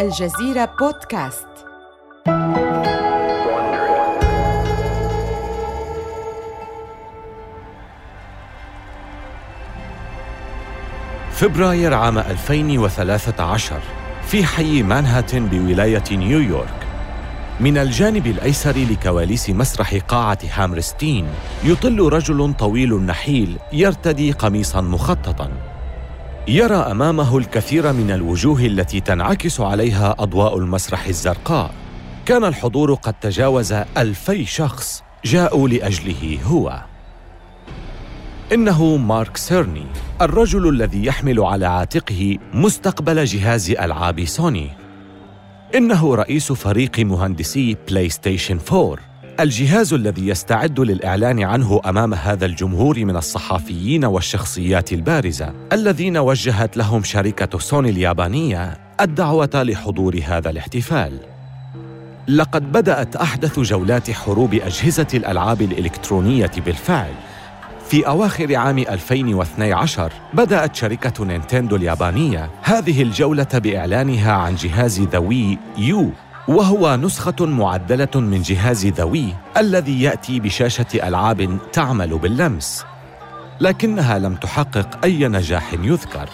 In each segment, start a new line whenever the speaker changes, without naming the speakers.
الجزيرة بودكاست.
فبراير عام 2013 في حي مانهاتن بولاية نيويورك. من الجانب الأيسر لكواليس مسرح قاعة هامرستين يطل رجل طويل النحيل يرتدي قميصا مخططا. يرى أمامه الكثير من الوجوه التي تنعكس عليها أضواء المسرح الزرقاء. كان الحضور قد تجاوز ألفي شخص جاءوا لأجله هو. إنه مارك سيرني الرجل الذي يحمل على عاتقه مستقبل جهاز ألعاب سوني. إنه رئيس فريق مهندسي بلاي ستيشن 4 الجهاز الذي يستعد للإعلان عنه أمام هذا الجمهور من الصحفيين والشخصيات البارزة الذين وجهت لهم شركة سوني اليابانية الدعوة لحضور هذا الاحتفال. لقد بدأت أحدث جولات حروب أجهزة الألعاب الإلكترونية بالفعل. في أواخر عام 2012 بدأت شركة نينتندو اليابانية هذه الجولة بإعلانها عن جهاز The Wii U. وهو نسخة معدلة من جهاز The Wii الذي يأتي بشاشة ألعاب تعمل باللمس لكنها لم تحقق أي نجاح يذكر.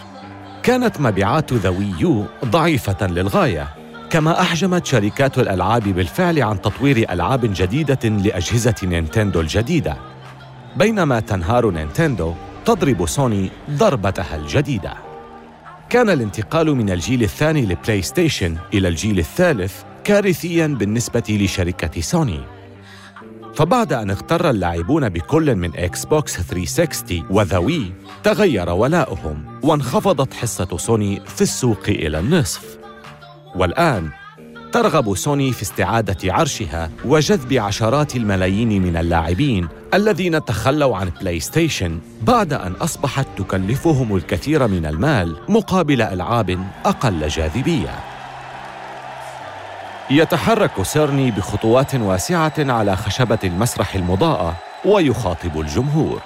كانت مبيعات The Wii U ضعيفة للغاية كما أحجمت شركات الألعاب بالفعل عن تطوير ألعاب جديدة لأجهزة نينتندو الجديدة. بينما تنهار نينتندو تضرب سوني ضربتها الجديدة. كان الانتقال من الجيل الثاني لبلاي ستيشن إلى الجيل الثالث كارثيا بالنسبة لشركة سوني. فبعد أن اغتر اللاعبون بكل من إكس بوكس 360 و The Wii تغير ولاؤهم وانخفضت حصة سوني في السوق إلى النصف. والآن ترغب سوني في استعادة عرشها وجذب عشرات الملايين من اللاعبين الذين تخلوا عن بلاي ستيشن بعد أن أصبحت تكلفهم الكثير من المال مقابل ألعاب أقل جاذبية. يتحرك سيرني بخطوات واسعة على خشبة المسرح المضاءه ويخاطب الجمهور.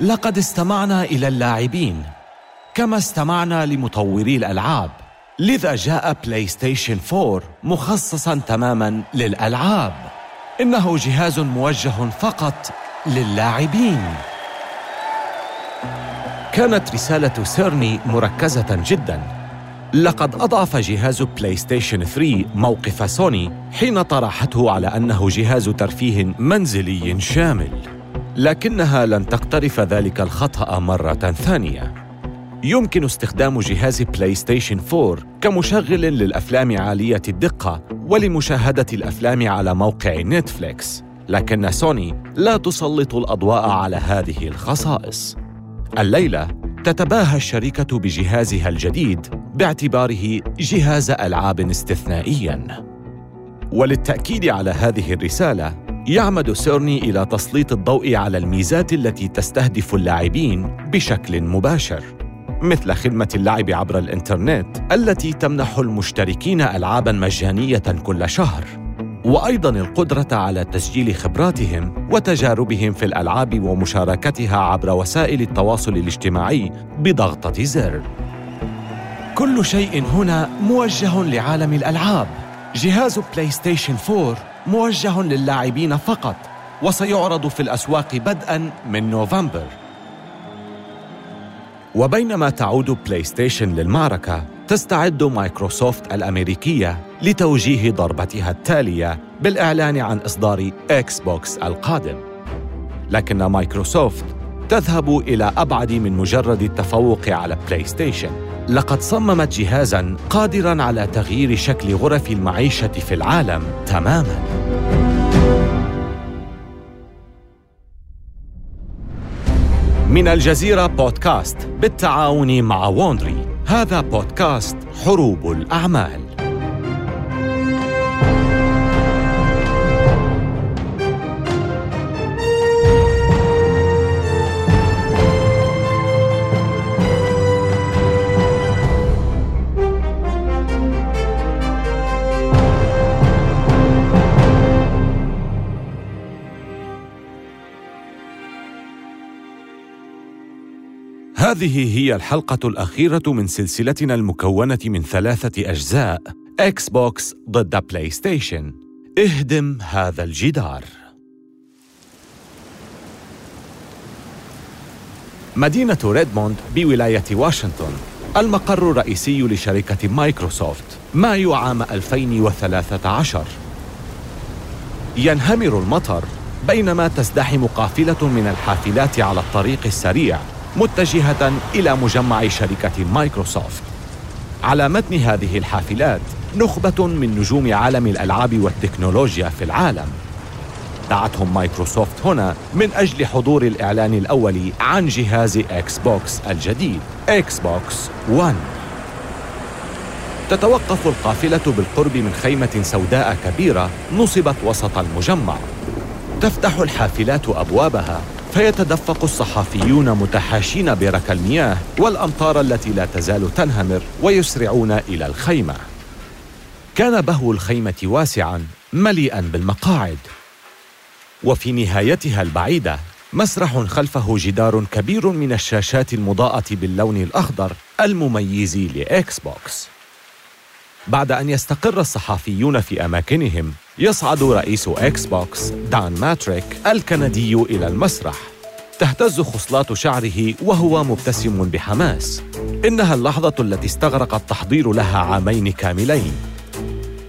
لقد استمعنا إلى اللاعبين كما استمعنا لمطوري الألعاب لذا جاء بلاي ستيشن 4 مخصصا تماما للألعاب. إنه جهاز موجه فقط للاعبين. كانت رسالة سيرني مركزة جدا. لقد اضعف جهاز بلاي ستيشن 3 موقف سوني حين طرحته على أنه جهاز ترفيه منزلي شامل لكنها لن تقترف ذلك الخطأ مرة ثانية. يمكن استخدام جهاز بلاي ستيشن 4 كمشغل للأفلام عالية الدقة ولمشاهدة الأفلام على موقع نتفليكس لكن سوني لا تسلط الأضواء على هذه الخصائص. الليلة تتباهى الشركة بجهازها الجديد باعتباره جهاز ألعاب استثنائياً. وللتأكيد على هذه الرسالة يعمد سيرني إلى تسليط الضوء على الميزات التي تستهدف اللاعبين بشكل مباشر مثل خدمة اللعب عبر الإنترنت التي تمنح المشتركين ألعاباً مجانية كل شهر. وأيضاً القدرة على تسجيل خبراتهم وتجاربهم في الألعاب ومشاركتها عبر وسائل التواصل الاجتماعي بضغطة زر. كل شيء هنا موجه لعالم الألعاب. جهاز بلاي ستيشن 4 موجه للاعبين فقط وسيعرض في الأسواق بدءاً من نوفمبر. وبينما تعود بلاي ستيشن للمعركة تستعد مايكروسوفت الأمريكية لتوجيه ضربتها التالية بالإعلان عن إصدار إكس بوكس القادم. لكن مايكروسوفت تذهب إلى أبعد من مجرد التفوق على بلاي ستيشن لقد صممت جهازاً قادراً على تغيير شكل غرف المعيشة في العالم تماماً. من الجزيرة بودكاست بالتعاون مع Wondery. هذا بودكاست حروب الأعمال. هذه هي الحلقة الأخيرة من سلسلتنا المكونة من ثلاثة أجزاء إكس بوكس ضد بلاي ستيشن اهدم هذا الجدار. مدينة ريدموند بولاية واشنطن. المقر الرئيسي لشركة مايكروسوفت. مايو عام 2013 ينهمر المطر بينما تزدحم قافلة من الحافلات على الطريق السريع. متجهة إلى مجمع شركة مايكروسوفت. على متن هذه الحافلات نخبة من نجوم عالم الألعاب والتكنولوجيا في العالم. دعتهم مايكروسوفت هنا من أجل حضور الإعلان الأول عن جهاز إكس بوكس الجديد إكس بوكس 1 تتوقف القافلة بالقرب من خيمة سوداء كبيرة نصبت وسط المجمع تفتح الحافلات أبوابها فيتدفق الصحفيون متحاشين برك المياه والأمطار التي لا تزال تنهمر ويسرعون إلى الخيمة. كان بهو الخيمة واسعاً مليئاً بالمقاعد. وفي نهايتها البعيدة مسرح خلفه جدار كبير من الشاشات المضاءة باللون الأخضر المميز لإكس بوكس. بعد أن يستقر الصحفيون في أماكنهم يصعد رئيس إكس بوكس دان ماتريك الكندي إلى المسرح. تهتز خصلات شعره وهو مبتسم بحماس. إنها اللحظة التي استغرق التحضير لها عامين كاملين.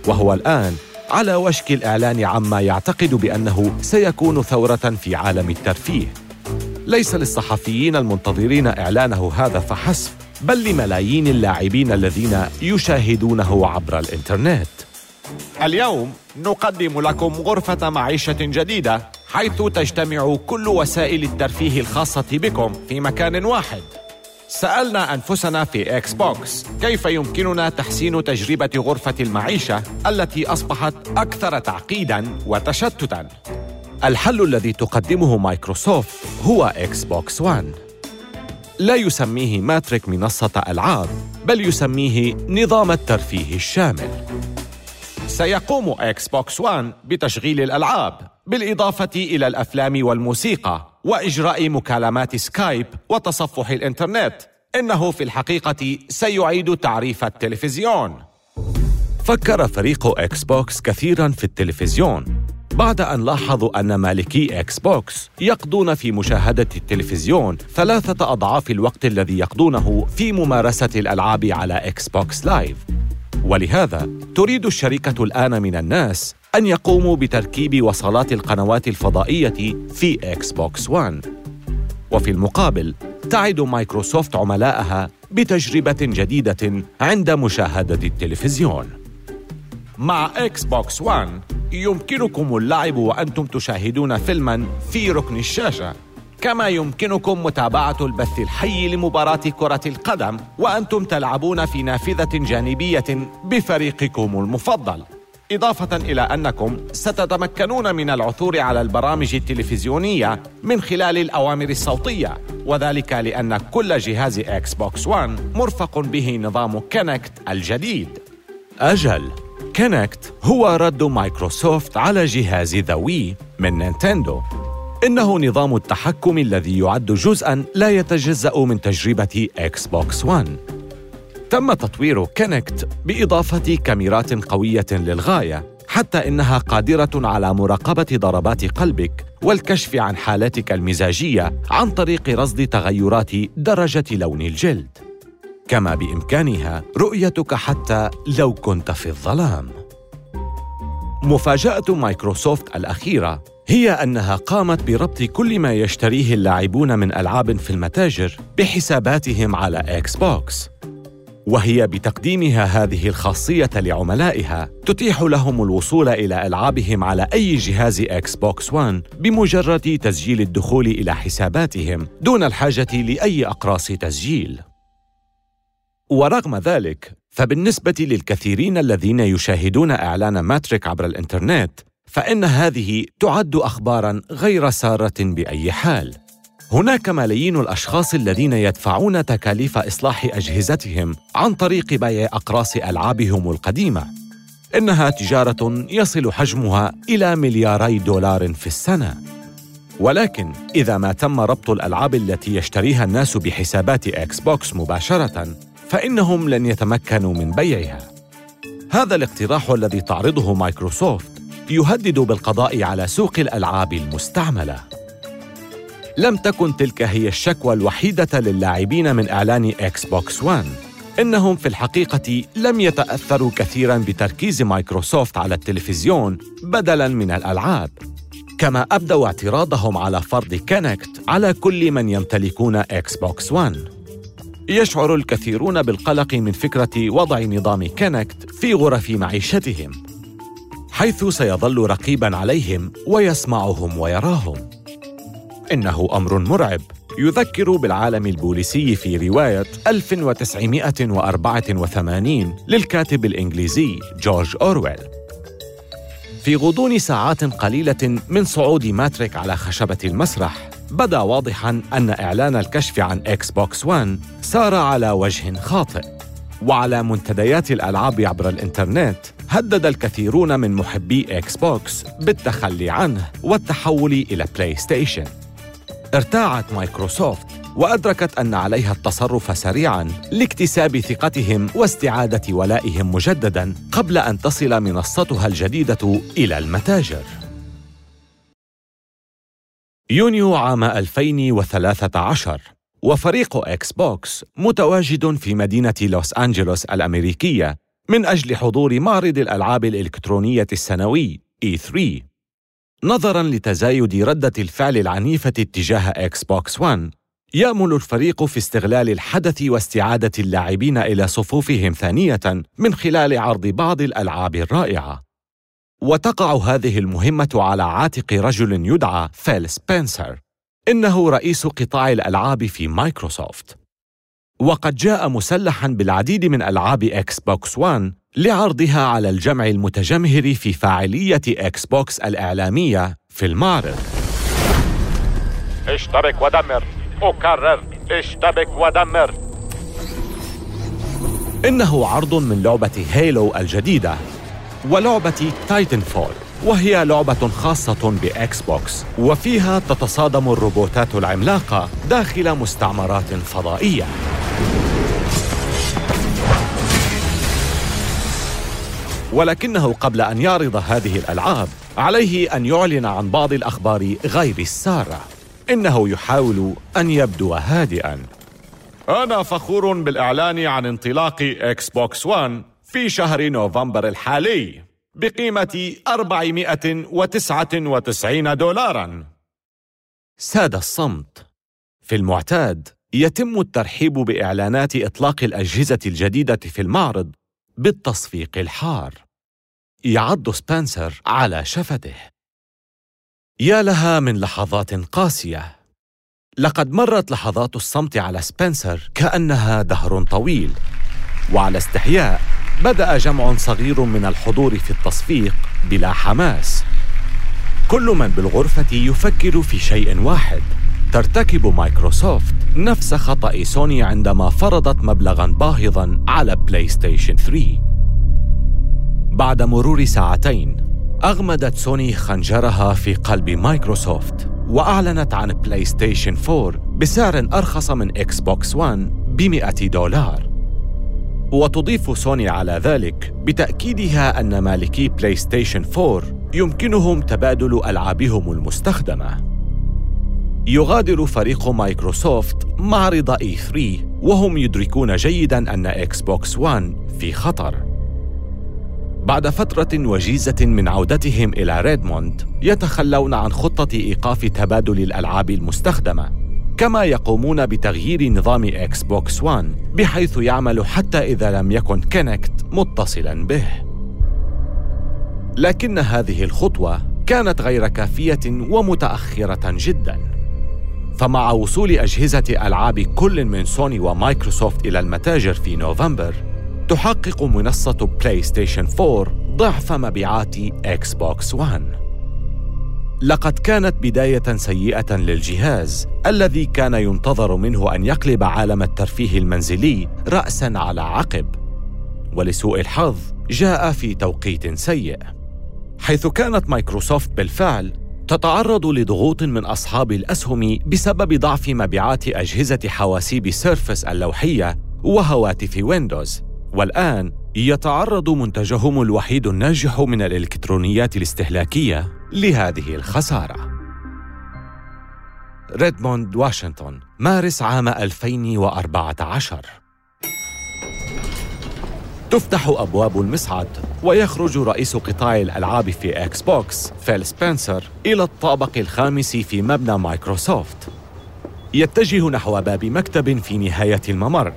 وهو الآن على وشك الإعلان عما يعتقد بأنه سيكون ثورة في عالم الترفيه. ليس للصحفيين المنتظرين إعلانه هذا فحسب بل لملايين اللاعبين الذين يشاهدونه عبر الإنترنت. اليوم نقدم لكم غرفة معيشة جديدة حيث تجتمع كل وسائل الترفيه الخاصة بكم في مكان واحد. سألنا أنفسنا في إكس بوكس كيف يمكننا تحسين تجربة غرفة المعيشة التي أصبحت أكثر تعقيداً وتشتتاً. الحل الذي تقدمه مايكروسوفت هو إكس بوكس 1 لا يسميه ماتريك منصة ألعاب بل يسميه نظام الترفيه الشامل. سيقوم إكس بوكس 1 بتشغيل الألعاب بالإضافة إلى الأفلام والموسيقى وإجراء مكالمات سكايب وتصفح الإنترنت. إنه في الحقيقة سيعيد تعريف التلفزيون. فكر فريق إكس بوكس كثيرا في التلفزيون. بعد أن لاحظوا أن مالكي إكس بوكس يقضون في مشاهدة التلفزيون ثلاثة أضعاف الوقت الذي يقضونه في ممارسة الألعاب على إكس بوكس لايف ولهذا تريد الشركة الآن من الناس أن يقوموا بتركيب وصلات القنوات الفضائية في إكس بوكس 1 وفي المقابل تعد مايكروسوفت عملائها بتجربة جديدة عند مشاهدة التلفزيون. مع إكس بوكس 1 يمكنكم اللعب وأنتم تشاهدون فيلما في ركن الشاشة. كما يمكنكم متابعة البث الحي لمباراة كرة القدم وأنتم تلعبون في نافذة جانبية بفريقكم المفضل. إضافة إلى أنكم ستتمكنون من العثور على البرامج التلفزيونية من خلال الأوامر الصوتية وذلك لأن كل جهاز إكس بوكس 1 مرفق به نظام كينكت الجديد. أجل كينكت هو رد مايكروسوفت على جهاز ذا وي من نينتندو. إنه نظام التحكم الذي يعد جزءاً لا يتجزأ من تجربة إكس بوكس 1 تم تطوير كينكت بإضافة كاميرات قوية للغاية حتى إنها قادرة على مراقبة ضربات قلبك والكشف عن حالتك المزاجية عن طريق رصد تغيرات درجة لون الجلد. كما بإمكانها رؤيتك حتى لو كنت في الظلام. مفاجأة مايكروسوفت الأخيرة هي أنها قامت بربط كل ما يشتريه اللاعبون من ألعاب في المتاجر بحساباتهم على إكس بوكس وهي بتقديمها هذه الخاصية لعملائها تتيح لهم الوصول إلى ألعابهم على أي جهاز إكس بوكس 1 بمجرد تسجيل الدخول إلى حساباتهم دون الحاجة لأي أقراص تسجيل. ورغم ذلك فبالنسبة للكثيرين الذين يشاهدون إعلان ماتريك عبر الإنترنت فإن هذه تعد أخباراً غير سارة بأي حال. هناك ملايين الأشخاص الذين يدفعون تكاليف إصلاح أجهزتهم عن طريق بيع أقراص ألعابهم القديمة إنها تجارة يصل حجمها إلى ملياري دولار في السنة ولكن إذا ما تم ربط الألعاب التي يشتريها الناس بحسابات إكس بوكس مباشرة فإنهم لن يتمكنوا من بيعها. هذا الاقتراح الذي تعرضه مايكروسوفت يهدد بالقضاء على سوق الألعاب المستعملة. لم تكن تلك هي الشكوى الوحيدة للاعبين من إعلان إكس بوكس 1 إنهم في الحقيقة لم يتأثروا كثيراً بتركيز مايكروسوفت على التلفزيون بدلاً من الألعاب. كما أبدوا اعتراضهم على فرض كينكت على كل من يمتلكون إكس بوكس 1 يشعر الكثيرون بالقلق من فكرة وضع نظام كينكت في غرف معيشتهم. حيث سيظل رقيباً عليهم ويسمعهم ويراهم. إنه أمر مرعب يذكر بالعالم البوليسي في رواية 1984 للكاتب الإنجليزي جورج أورويل. في غضون ساعات قليلة من صعود ماتريك على خشبة المسرح بدا واضحا أن إعلان الكشف عن إكس بوكس 1 سار على وجه خاطئ. وعلى منتديات الألعاب عبر الإنترنت هدد الكثيرون من محبي إكس بوكس بالتخلي عنه والتحول إلى بلاي ستيشن ارتاعت مايكروسوفت وأدركت أن عليها التصرف سريعا لاكتساب ثقتهم واستعادة ولائهم مجددا قبل أن تصل منصتها الجديدة إلى المتاجر. يونيو عام 2013 وفريق إكس بوكس متواجد في مدينة لوس أنجلوس الأمريكية من أجل حضور معرض الألعاب الإلكترونية السنوي E3 نظرا لتزايد ردة الفعل العنيفة اتجاه إكس بوكس 1 يأمل الفريق في استغلال الحدث واستعادة اللاعبين إلى صفوفهم ثانية من خلال عرض بعض الألعاب الرائعة. وتقع هذه المهمة على عاتق رجل يدعى فيل سبنسر، إنه رئيس قطاع الألعاب في مايكروسوفت. وقد جاء مسلحا بالعديد من ألعاب إكس بوكس 1 لعرضها على الجمع المتجمهر في فاعلية إكس بوكس الإعلامية في المعرض.
اشتبك ودمر. أكرر. اشتبك ودمر.
إنه عرض من لعبة هيلو الجديدة ولعبة تايتن فول وهي لعبة خاصة بإكس بوكس وفيها تتصادم الروبوتات العملاقة داخل مستعمرات فضائية. ولكنه قبل أن يعرض هذه الألعاب عليه أن يعلن عن بعض الأخبار غير السارة. إنه يحاول أن يبدو هادئا. أنا فخور بالإعلان عن انطلاق إكس بوكس 1 في شهر نوفمبر الحالي بقيمة 499 دولارا. ساد الصمت في المعتاد. يتم الترحيب بإعلانات إطلاق الأجهزة الجديدة في المعرض بالتصفيق الحار. يعض سبنسر على شفته. يا لها من لحظات قاسية. لقد مرت لحظات الصمت على سبنسر كأنها دهر طويل. وعلى استحياء بدأ جمع صغير من الحضور في التصفيق بلا حماس. كل من بالغرفة يفكر في شيء واحد. ترتكب مايكروسوفت نفس خطأ سوني عندما فرضت مبلغا باهظا على بلاي ستيشن 3 بعد مرور ساعتين أغمدت سوني خنجرها في قلب مايكروسوفت وأعلنت عن بلاي ستيشن 4 بسعر أرخص من إكس بوكس 1 ب 100 دولار. وتضيف سوني على ذلك بتأكيدها أن مالكي بلاي ستيشن 4 يمكنهم تبادل ألعابهم المستخدمة. يغادر فريق مايكروسوفت معرض E3 وهم يدركون جيدا أن إكس بوكس 1 في خطر. بعد فترة وجيزة من عودتهم إلى ريدموند يتخلون عن خطة إيقاف تبادل الألعاب المستخدمة كما يقومون بتغيير نظام إكس بوكس 1 بحيث يعمل حتى إذا لم يكن كينكت متصلا به. لكن هذه الخطوة كانت غير كافية ومتأخرة جدا. فمع وصول أجهزة ألعاب كل من سوني ومايكروسوفت إلى المتاجر في نوفمبر تحقق منصة بلاي ستيشن 4 ضعف مبيعات إكس بوكس 1 لقد كانت بداية سيئة للجهاز الذي كان ينتظر منه أن يقلب عالم الترفيه المنزلي رأسا على عقب. ولسوء الحظ جاء في توقيت سيء. حيث كانت مايكروسوفت بالفعل تتعرض لضغوط من أصحاب الأسهم بسبب ضعف مبيعات أجهزة حواسيب سيرفس اللوحية وهواتف ويندوز. والآن يتعرض منتجهم الوحيد الناجح من الإلكترونيات الاستهلاكية لهذه الخسارة. ريدموند واشنطن مارس عام 2014 تفتح أبواب المصعد ويخرج رئيس قطاع الألعاب في إكس بوكس فيل سبنسر إلى الطابق الخامس في مبنى مايكروسوفت. يتجه نحو باب مكتب في نهاية الممر.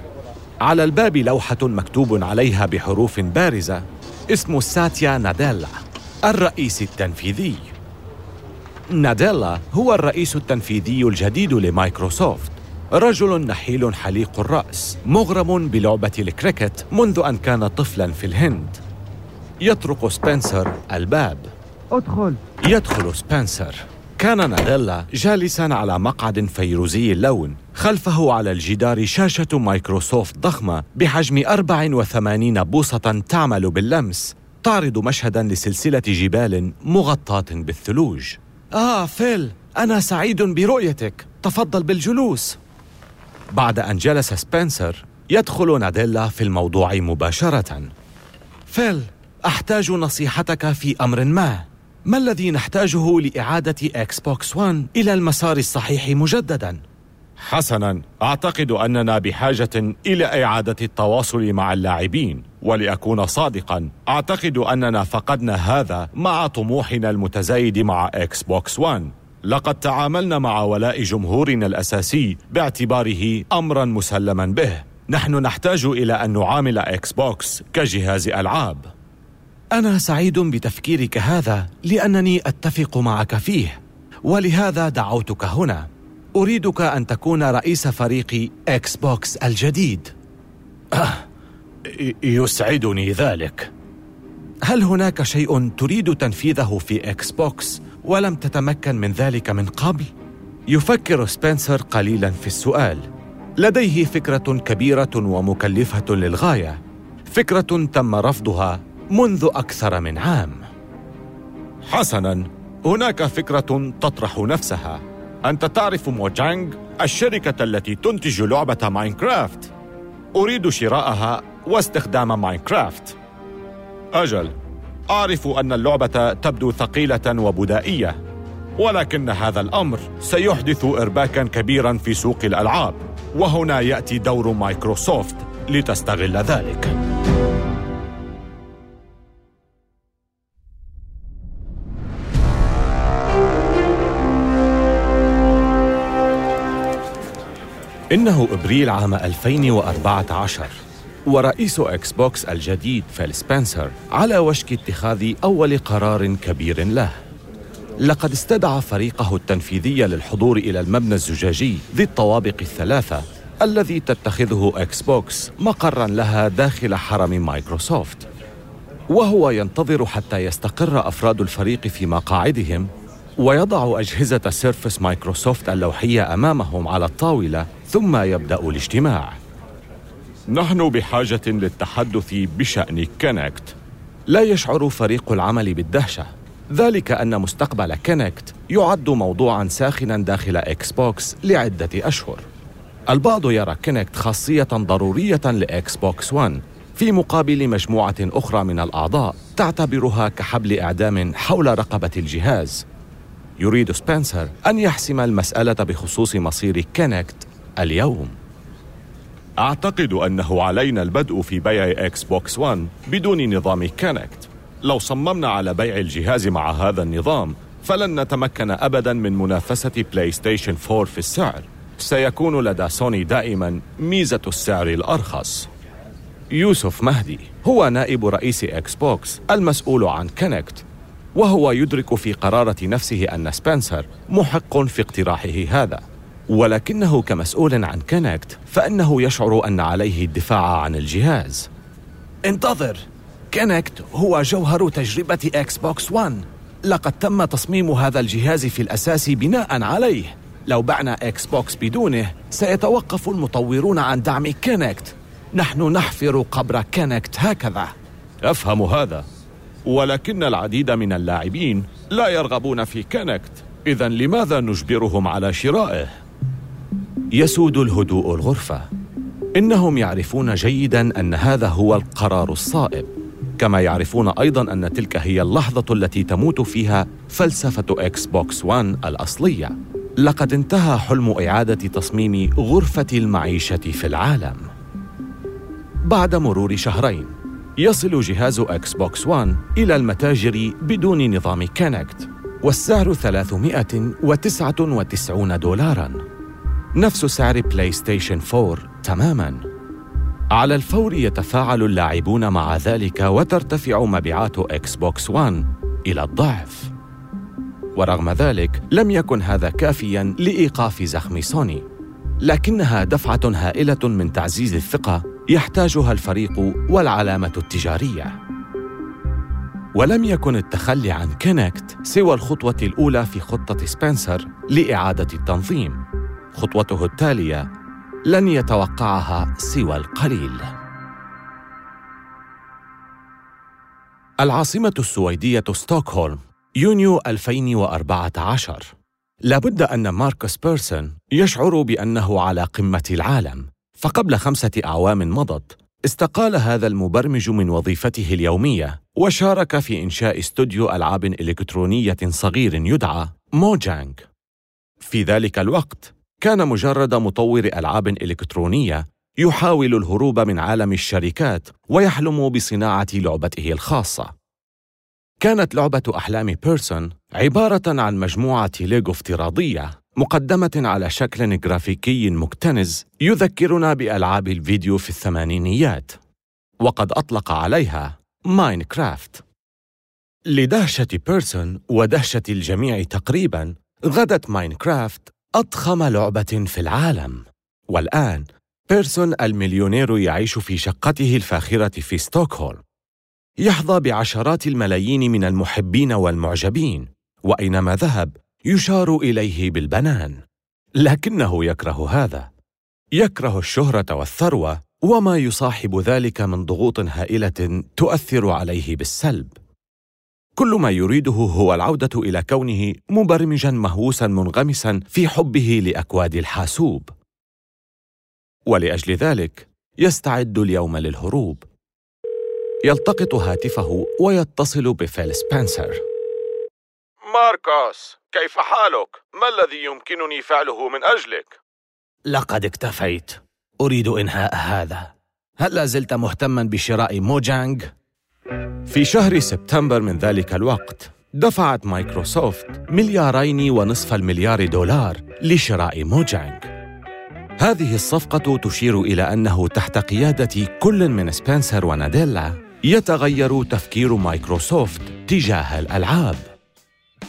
على الباب لوحة مكتوب عليها بحروف بارزة اسم ساتيا ناديلا الرئيس التنفيذي. ناديلا هو الرئيس التنفيذي الجديد لمايكروسوفت. رجل نحيل حليق الرأس مغرم بلعبة الكريكت منذ أن كان طفلا في الهند. يطرق سبنسر الباب.
ادخل.
يدخل سبنسر. كان ناديلا جالسا على مقعد فيروزي اللون. خلفه على الجدار شاشة مايكروسوفت ضخمة بحجم 84 بوصة تعمل باللمس تعرض مشهدا لسلسلة جبال مغطاة بالثلوج. آه فيل أنا سعيد برؤيتك. تفضل بالجلوس. بعد أن جلس سبنسر يدخل ناديلا في الموضوع مباشرة فيل أحتاج نصيحتك في أمر ما ما الذي نحتاجه لإعادة إكس بوكس 1 إلى المسار الصحيح مجدداً؟ حسناً، أعتقد أننا بحاجة إلى إعادة التواصل مع اللاعبين، ولأكون صادقاً، أعتقد أننا فقدنا هذا مع طموحنا المتزايد مع إكس بوكس 1. لقد تعاملنا مع ولاء جمهورنا الأساسي باعتباره أمراً مسلماً به. نحن نحتاج إلى أن نعامل إكس بوكس كجهاز ألعاب. أنا سعيد بتفكيرك هذا لأنني أتفق معك فيه ولهذا دعوتك هنا أريدك أن تكون رئيس فريق إكس بوكس الجديد آه يسعدني ذلك هل هناك شيء تريد تنفيذه في إكس بوكس ولم تتمكن من ذلك من قبل يفكر سبنسر قليلا في السؤال لديه فكرة كبيرة ومكلفة للغاية فكرة تم رفضها منذ أكثر من عام. حسناً، هناك فكرة تطرح نفسها. أنت تعرف موجانج، الشركة التي تنتج لعبة ماينكرافت. أريد شراءها واستخدام ماينكرافت. أجل، أعرف أن اللعبة تبدو ثقيلة وبدائية، ولكن هذا الأمر سيحدث إرباكاً كبيراً في سوق الألعاب، وهنا يأتي دور مايكروسوفت لتستغل ذلك. إنه إبريل عام 2014 ورئيس إكس بوكس الجديد فيل سبنسر على وشك اتخاذ أول قرار كبير له. لقد استدعى فريقه التنفيذي للحضور إلى المبنى الزجاجي ذي الطوابق الثلاثة الذي تتخذه إكس بوكس مقرا لها داخل حرم مايكروسوفت. وهو ينتظر حتى يستقر أفراد الفريق في مقاعدهم ويضع أجهزة سيرفس مايكروسوفت اللوحية أمامهم على الطاولة ثم يبدأ الاجتماع. نحن بحاجة للتحدث بشأن كينكت. لا يشعر فريق العمل بالدهشة. ذلك أن مستقبل كينكت يعد موضوعا ساخنا داخل إكس بوكس لعدة أشهر. البعض يرى كينكت خاصية ضرورية لإكس بوكس 1 في مقابل مجموعة أخرى من الأعضاء تعتبرها كحبل إعدام حول رقبة الجهاز. يريد سبنسر أن يحسم المسألة بخصوص مصير كينكت اليوم. أعتقد أنه علينا البدء في بيع إكس بوكس 1 بدون نظام كينكت لو صممنا على بيع الجهاز مع هذا النظام فلن نتمكن أبدا من منافسة بلاي ستيشن 4 في السعر. سيكون لدى سوني دائما ميزة السعر الأرخص. يوسف مهدي هو نائب رئيس إكس بوكس المسؤول عن كينكت وهو يدرك في قرارة نفسه أن سبنسر محق في اقتراحه هذا. ولكنه كمسؤول عن كينكت فإنه يشعر أن عليه الدفاع عن الجهاز. انتظر. كينكت هو جوهر تجربة إكس بوكس 1 لقد تم تصميم هذا الجهاز في الأساس بناء عليه. لو بعنا إكس بوكس بدونه سيتوقف المطورون عن دعم كينكت نحن نحفر قبر كينكت هكذا. أفهم هذا. ولكن العديد من اللاعبين لا يرغبون في كينكت إذا لماذا نجبرهم على شرائه؟ يسود الهدوء الغرفة. إنهم يعرفون جيدا أن هذا هو القرار الصائب. كما يعرفون أيضا أن تلك هي اللحظة التي تموت فيها فلسفة إكس بوكس وان الأصلية. لقد انتهى حلم إعادة تصميم غرفة المعيشة في العالم. بعد مرور شهرين يصل جهاز إكس بوكس 1 إلى المتاجر بدون نظام كينكت والسعر 399 دولاراً. نفس سعر بلاي ستيشن 4 تماماً على الفور يتفاعل اللاعبون مع ذلك وترتفع مبيعات إكس بوكس 1 إلى الضعف ورغم ذلك لم يكن هذا كافياً لإيقاف زخم سوني لكنها دفعة هائلة من تعزيز الثقة يحتاجها الفريق والعلامة التجارية. ولم يكن التخلي عن كينكت سوى الخطوة الأولى في خطة سبنسر لإعادة التنظيم. خطوته التالية لن يتوقعها سوى القليل. العاصمة السويدية ستوكهولم يونيو 2014 لابد أن ماركوس بيرسون يشعر بأنه على قمة العالم فقبل خمسة أعوام مضت استقال هذا المبرمج من وظيفته اليومية وشارك في إنشاء استوديو ألعاب إلكترونية صغير يدعى موجانج في ذلك الوقت كان مجرد مطور ألعاب إلكترونية يحاول الهروب من عالم الشركات ويحلم بصناعة لعبته الخاصة. كانت لعبة أحلام بيرسون عبارة عن مجموعة ليغو افتراضية مقدمة على شكل جرافيكي مكتنز يذكرنا بألعاب الفيديو في الثمانينيات وقد أطلق عليها ماينكرافت. لدهشة بيرسون ودهشة الجميع تقريبا غدت ماينكرافت أضخم لعبة في العالم. والآن بيرسون المليونير يعيش في شقته الفاخرة في ستوكهولم. يحظى بعشرات الملايين من المحبين والمعجبين وأينما ذهب يشار إليه بالبنان. لكنه يكره هذا. يكره الشهرة والثروة وما يصاحب ذلك من ضغوط هائلة تؤثر عليه بالسلب. كل ما يريده هو العودة إلى كونه مبرمجا مهووسا منغمسا في حبه لأكواد الحاسوب ولأجل ذلك يستعد اليوم للهروب يلتقط هاتفه ويتصل بفيل سبنسر
ماركوس كيف حالك؟ ما الذي يمكنني فعله من أجلك؟
لقد اكتفيت أريد إنهاء هذا هل لا زلت مهتما بشراء موجانج؟ في شهر سبتمبر من ذلك الوقت دفعت مايكروسوفت مليارين ونصف المليار دولار لشراء موجانج. هذه الصفقة تشير إلى أنه تحت قيادة كل من سبنسر وناديلا يتغير تفكير مايكروسوفت تجاه الألعاب.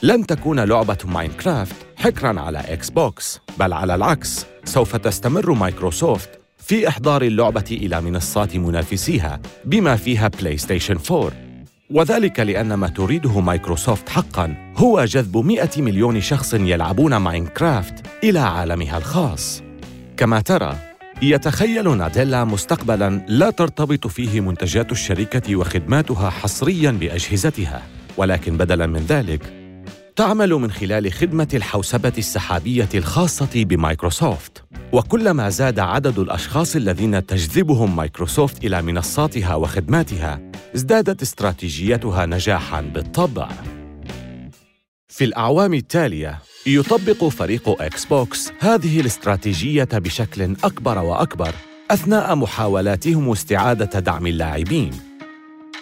لن تكون لعبة ماينكرافت حكرا على إكس بوكس بل على العكس سوف تستمر مايكروسوفت في إحضار اللعبة إلى منصات منافسيها بما فيها بلاي ستيشن 4 وذلك لأن ما تريده مايكروسوفت حقا هو جذب 100 مليون شخص يلعبون ماينكرافت إلى عالمها الخاص. كما ترى يتخيل ناديلا مستقبلا لا ترتبط فيه منتجات الشركة وخدماتها حصريا بأجهزتها ولكن بدلا من ذلك تعمل من خلال خدمة الحوسبة السحابية الخاصة بمايكروسوفت. وكلما زاد عدد الأشخاص الذين تجذبهم مايكروسوفت إلى منصاتها وخدماتها ازدادت استراتيجيتها نجاحاً بالطبع. في الأعوام التالية يطبق فريق إكس بوكس هذه الاستراتيجية بشكل أكبر وأكبر أثناء محاولاتهم استعادة دعم اللاعبين.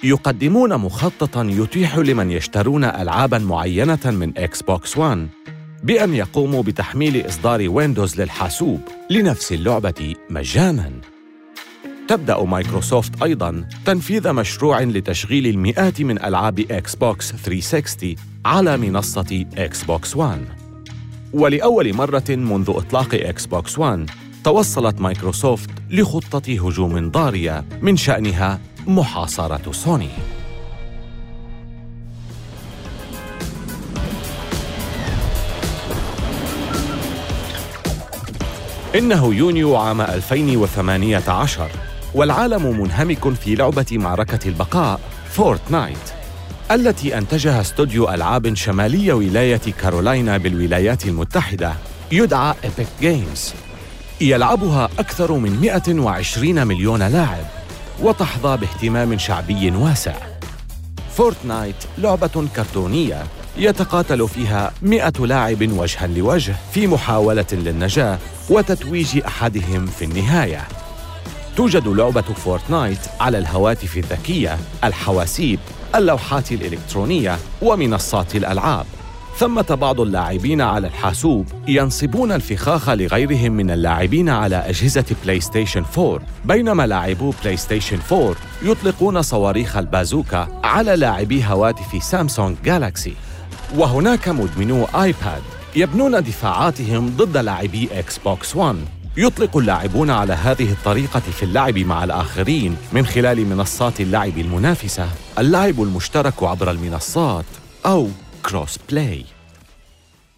يقدمون مخططا يتيح لمن يشترون العابا معينة من إكس بوكس 1 بأن يقوموا بتحميل إصدار ويندوز للحاسوب لنفس اللعبة مجانا. تبدأ مايكروسوفت أيضا تنفيذ مشروع لتشغيل المئات من ألعاب إكس بوكس 360 على منصة إكس بوكس 1 ولأول مرة منذ إطلاق إكس بوكس 1 توصلت مايكروسوفت لخطة هجوم ضارية من شأنها محاصرة سوني. إنه يونيو عام 2018 والعالم منهمك في لعبة معركة البقاء فورتنايت التي أنتجها استوديو ألعاب شمالي ولاية كارولاينا بالولايات المتحدة يدعى إيبك جيمز. يلعبها أكثر من 120 مليون لاعب. وتحظى باهتمام شعبي واسع فورتنايت لعبة كرتونية يتقاتل فيها مئة لاعب وجها لوجه في محاولة للنجاة وتتويج أحدهم في النهاية توجد لعبة فورتنايت على الهواتف الذكية، الحواسيب، اللوحات الإلكترونية ومنصات الألعاب. ثمة بعض اللاعبين على الحاسوب ينصبون الفخاخ لغيرهم من اللاعبين على أجهزة بلاي ستيشن 4 بينما لاعبو بلاي ستيشن 4 يطلقون صواريخ البازوكا على لاعبي هواتف سامسونج جالاكسي. وهناك مدمنو آيباد يبنون دفاعاتهم ضد لاعبي إكس بوكس 1 يطلق اللاعبون على هذه الطريقة في اللعب مع الآخرين من خلال منصات اللعب المنافسة اللعب المشترك عبر المنصات أو cross play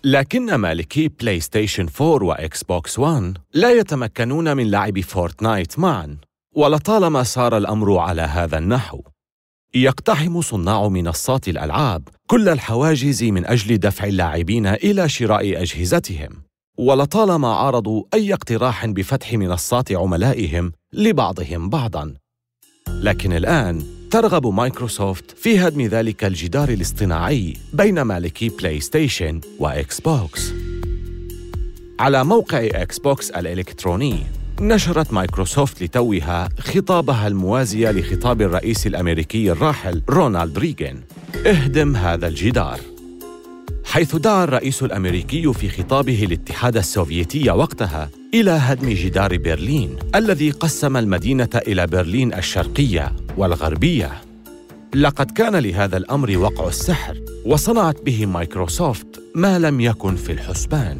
لكن مالكي بلاي ستيشن 4 وإكس بوكس 1 لا يتمكنون من لعب فورتنايت معا ولطالما سار الأمر على هذا النحو. يقتحم صناع منصات الألعاب كل الحواجز من أجل دفع اللاعبين إلى شراء أجهزتهم. ولطالما عارضوا أي اقتراح بفتح منصات عملائهم لبعضهم بعضاً. لكن الآن ترغب مايكروسوفت في هدم ذلك الجدار الاصطناعي بين مالكي بلاي ستيشن وإكس بوكس على موقع إكس بوكس الإلكتروني نشرت مايكروسوفت لتوها خطابها الموازي لخطاب الرئيس الأمريكي الراحل رونالد ريغان. اهدم هذا الجدار. حيث دعا الرئيس الأمريكي في خطابه الاتحاد السوفيتي وقتها إلى هدم جدار برلين الذي قسم المدينة إلى برلين الشرقية والغربية. لقد كان لهذا الأمر وقع السحر وصنعت به مايكروسوفت ما لم يكن في الحسبان.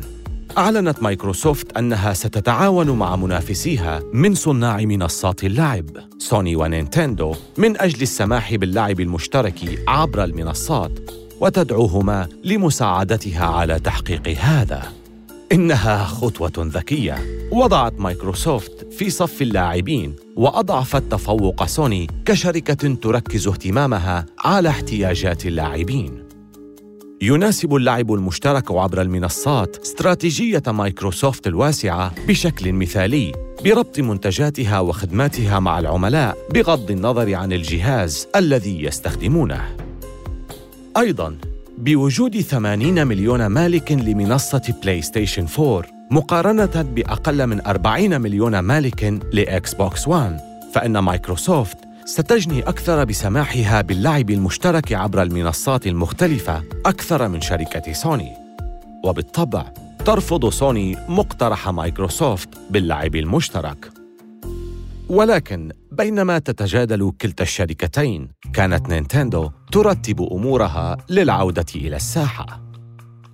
أعلنت مايكروسوفت أنها ستتعاون مع منافسيها من صناع منصات اللعب سوني ونينتندو من أجل السماح باللعب المشترك عبر المنصات. وتدعوهما لمساعدتها على تحقيق هذا. إنها خطوة ذكية. وضعت مايكروسوفت في صف اللاعبين واضعفت تفوق سوني كشركة تركز اهتمامها على احتياجات اللاعبين. يناسب اللعب المشترك عبر المنصات استراتيجية مايكروسوفت الواسعة بشكل مثالي بربط منتجاتها وخدماتها مع العملاء بغض النظر عن الجهاز الذي يستخدمونه. أيضاً بوجود 80 مليون مالك لمنصة بلاي ستيشن 4 مقارنة بأقل من 40 مليون مالك لإكس بوكس 1 فإن مايكروسوفت ستجني أكثر بسماحها باللعب المشترك عبر المنصات المختلفة أكثر من شركة سوني. وبالطبع ترفض سوني مقترح مايكروسوفت باللعب المشترك. ولكن بينما تتجادل كلتا الشركتين كانت نينتندو ترتب أمورها للعودة إلى الساحة.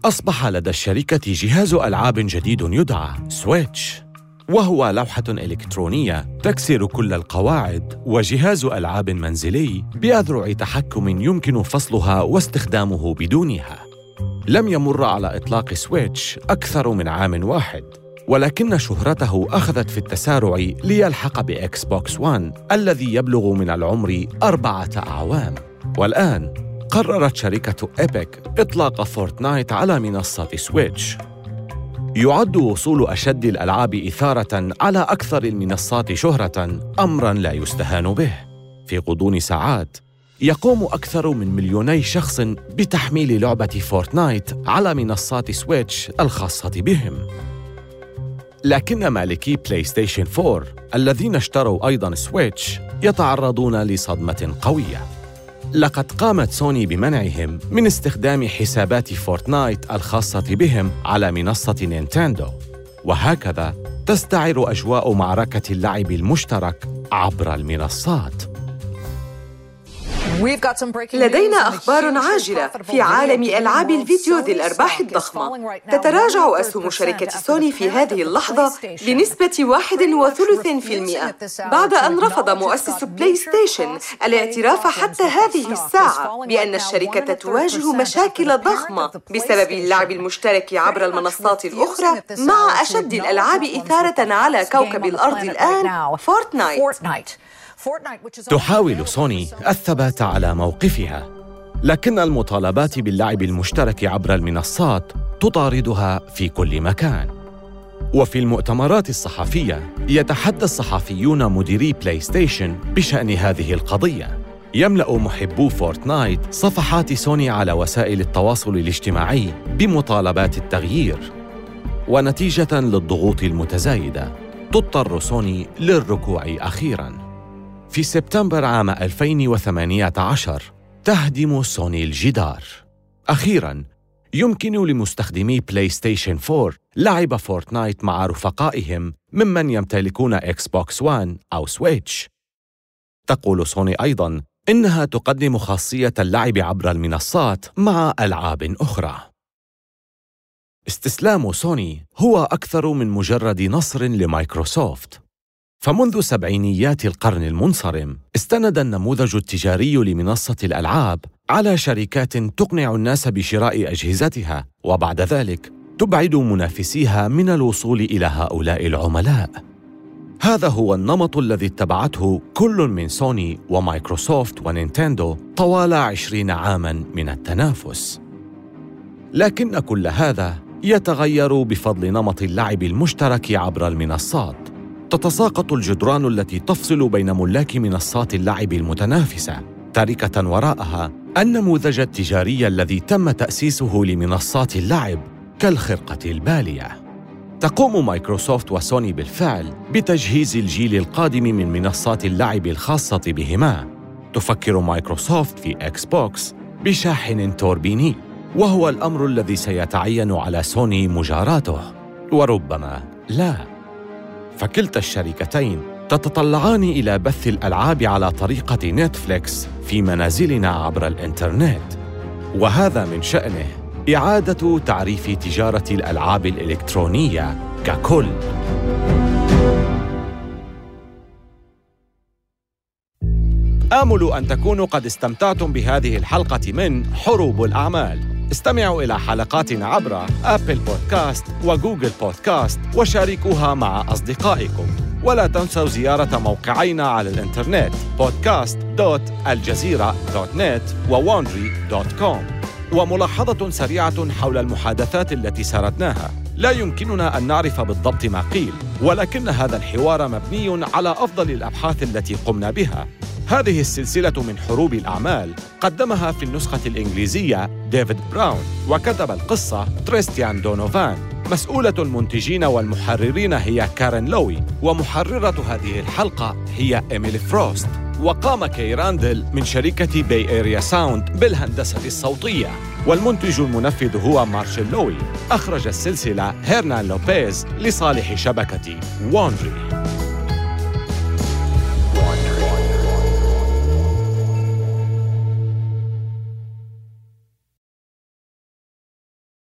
أصبح لدى الشركة جهاز ألعاب جديد يدعى سويتش وهو لوحة إلكترونية تكسر كل القواعد وجهاز ألعاب منزلي بأذرع تحكم يمكن فصلها واستخدامه بدونها. لم يمر على إطلاق سويتش أكثر من عام واحد ولكن شهرته أخذت في التسارع ليلحق بإكس بوكس 1 الذي يبلغ من العمر أربعة أعوام. والآن قررت شركة إيبك إطلاق فورتنايت على منصة سويتش. يعد وصول أشد الألعاب إثارة على أكثر المنصات شهرة أمرا لا يستهان به. في غضون ساعات يقوم أكثر من مليوني شخص بتحميل لعبة فورتنايت على منصات سويتش الخاصة بهم. لكن مالكي بلاي ستيشن 4 الذين اشتروا أيضا سويتش يتعرضون لصدمة قوية. لقد قامت سوني بمنعهم من استخدام حسابات فورتنايت الخاصة بهم على منصة نينتندو. وهكذا تستعر أجواء معركة اللعب المشترك عبر المنصات.
لدينا أخبار عاجلة في عالم ألعاب الفيديو ذي الأرباح الضخمة. تتراجع أسهم شركة سوني في هذه اللحظة بنسبة واحد وثلث في المئة. بعد أن رفض مؤسس بلاي ستيشن الاعتراف حتى هذه الساعة بأن الشركة تواجه مشاكل ضخمة بسبب اللعب المشترك عبر المنصات الأخرى مع أشد الألعاب إثارة على كوكب الأرض الآن فورتنايت
تحاول سوني الثبات على موقفها. لكن المطالبات باللعب المشترك عبر المنصات تطاردها في كل مكان. وفي المؤتمرات الصحفية يتحدى الصحفيون مديري بلاي ستيشن بشأن هذه القضية. يملأ محبو فورتنايت صفحات سوني على وسائل التواصل الاجتماعي بمطالبات التغيير. ونتيجة للضغوط المتزايدة تضطر سوني للركوع أخيرا. في سبتمبر عام 2018 تهدم سوني الجدار. أخيرا يمكن لمستخدمي بلاي ستيشن 4 لعب فورتنايت مع رفقائهم ممن يمتلكون إكس بوكس 1 أو سويتش تقول سوني أيضا إنها تقدم خاصية اللعب عبر المنصات مع ألعاب أخرى. استسلام سوني هو أكثر من مجرد نصر لمايكروسوفت. فمنذ سبعينيات القرن المنصرم استند النموذج التجاري لمنصة الألعاب على شركات تقنع الناس بشراء أجهزتها وبعد ذلك تبعد منافسيها من الوصول إلى هؤلاء العملاء هذا هو النمط الذي اتبعته كل من سوني ومايكروسوفت ونينتندو طوال عشرين عاماً من التنافس. لكن كل هذا يتغير بفضل نمط اللعب المشترك عبر المنصات. تتساقط الجدران التي تفصل بين ملاك منصات اللعب المتنافسة، تاركة وراءها النموذج التجاري الذي تم تأسيسه لمنصات اللعب كالخرقة البالية. تقوم مايكروسوفت وسوني بالفعل بتجهيز الجيل القادم من منصات اللعب الخاصة بهما. تفكر مايكروسوفت في إكس بوكس بشاحن توربيني، وهو الأمر الذي سيتعين على سوني مجاراته، وربما لا. فكلتا الشركتين تتطلعان إلى بث الألعاب على طريقة نتفليكس في منازلنا عبر الإنترنت، وهذا من شأنه إعادة تعريف تجارة الألعاب الإلكترونية ككل. آمل أن تكونوا قد استمتعتم بهذه الحلقة من حروب الأعمال. استمعوا إلى حلقاتنا عبر أبل بودكاست وجوجل بودكاست وشاركوها مع أصدقائكم. ولا تنسوا زيارة موقعينا على الإنترنت podcast.aljazeera.net و wondery.com وملاحظة سريعة حول المحادثات التي سردناها. لا يمكننا أن نعرف بالضبط ما قيل ولكن هذا الحوار مبني على أفضل الأبحاث التي قمنا بها. هذه السلسلة من حروب الأعمال قدمها في النسخة الإنجليزية ديفيد براون وكتب القصة تريستيان دونوفان. مسؤولة المنتجين والمحررين هي كارين لوي ومحررة هذه الحلقة هي إيميلي فروست. وقام كي راندل من شركة Bay Area Sound بالهندسة الصوتية. والمنتج المنفذ هو مارشيل لوي. أخرج السلسلة هيرنان لوبيز لصالح شبكة وندري.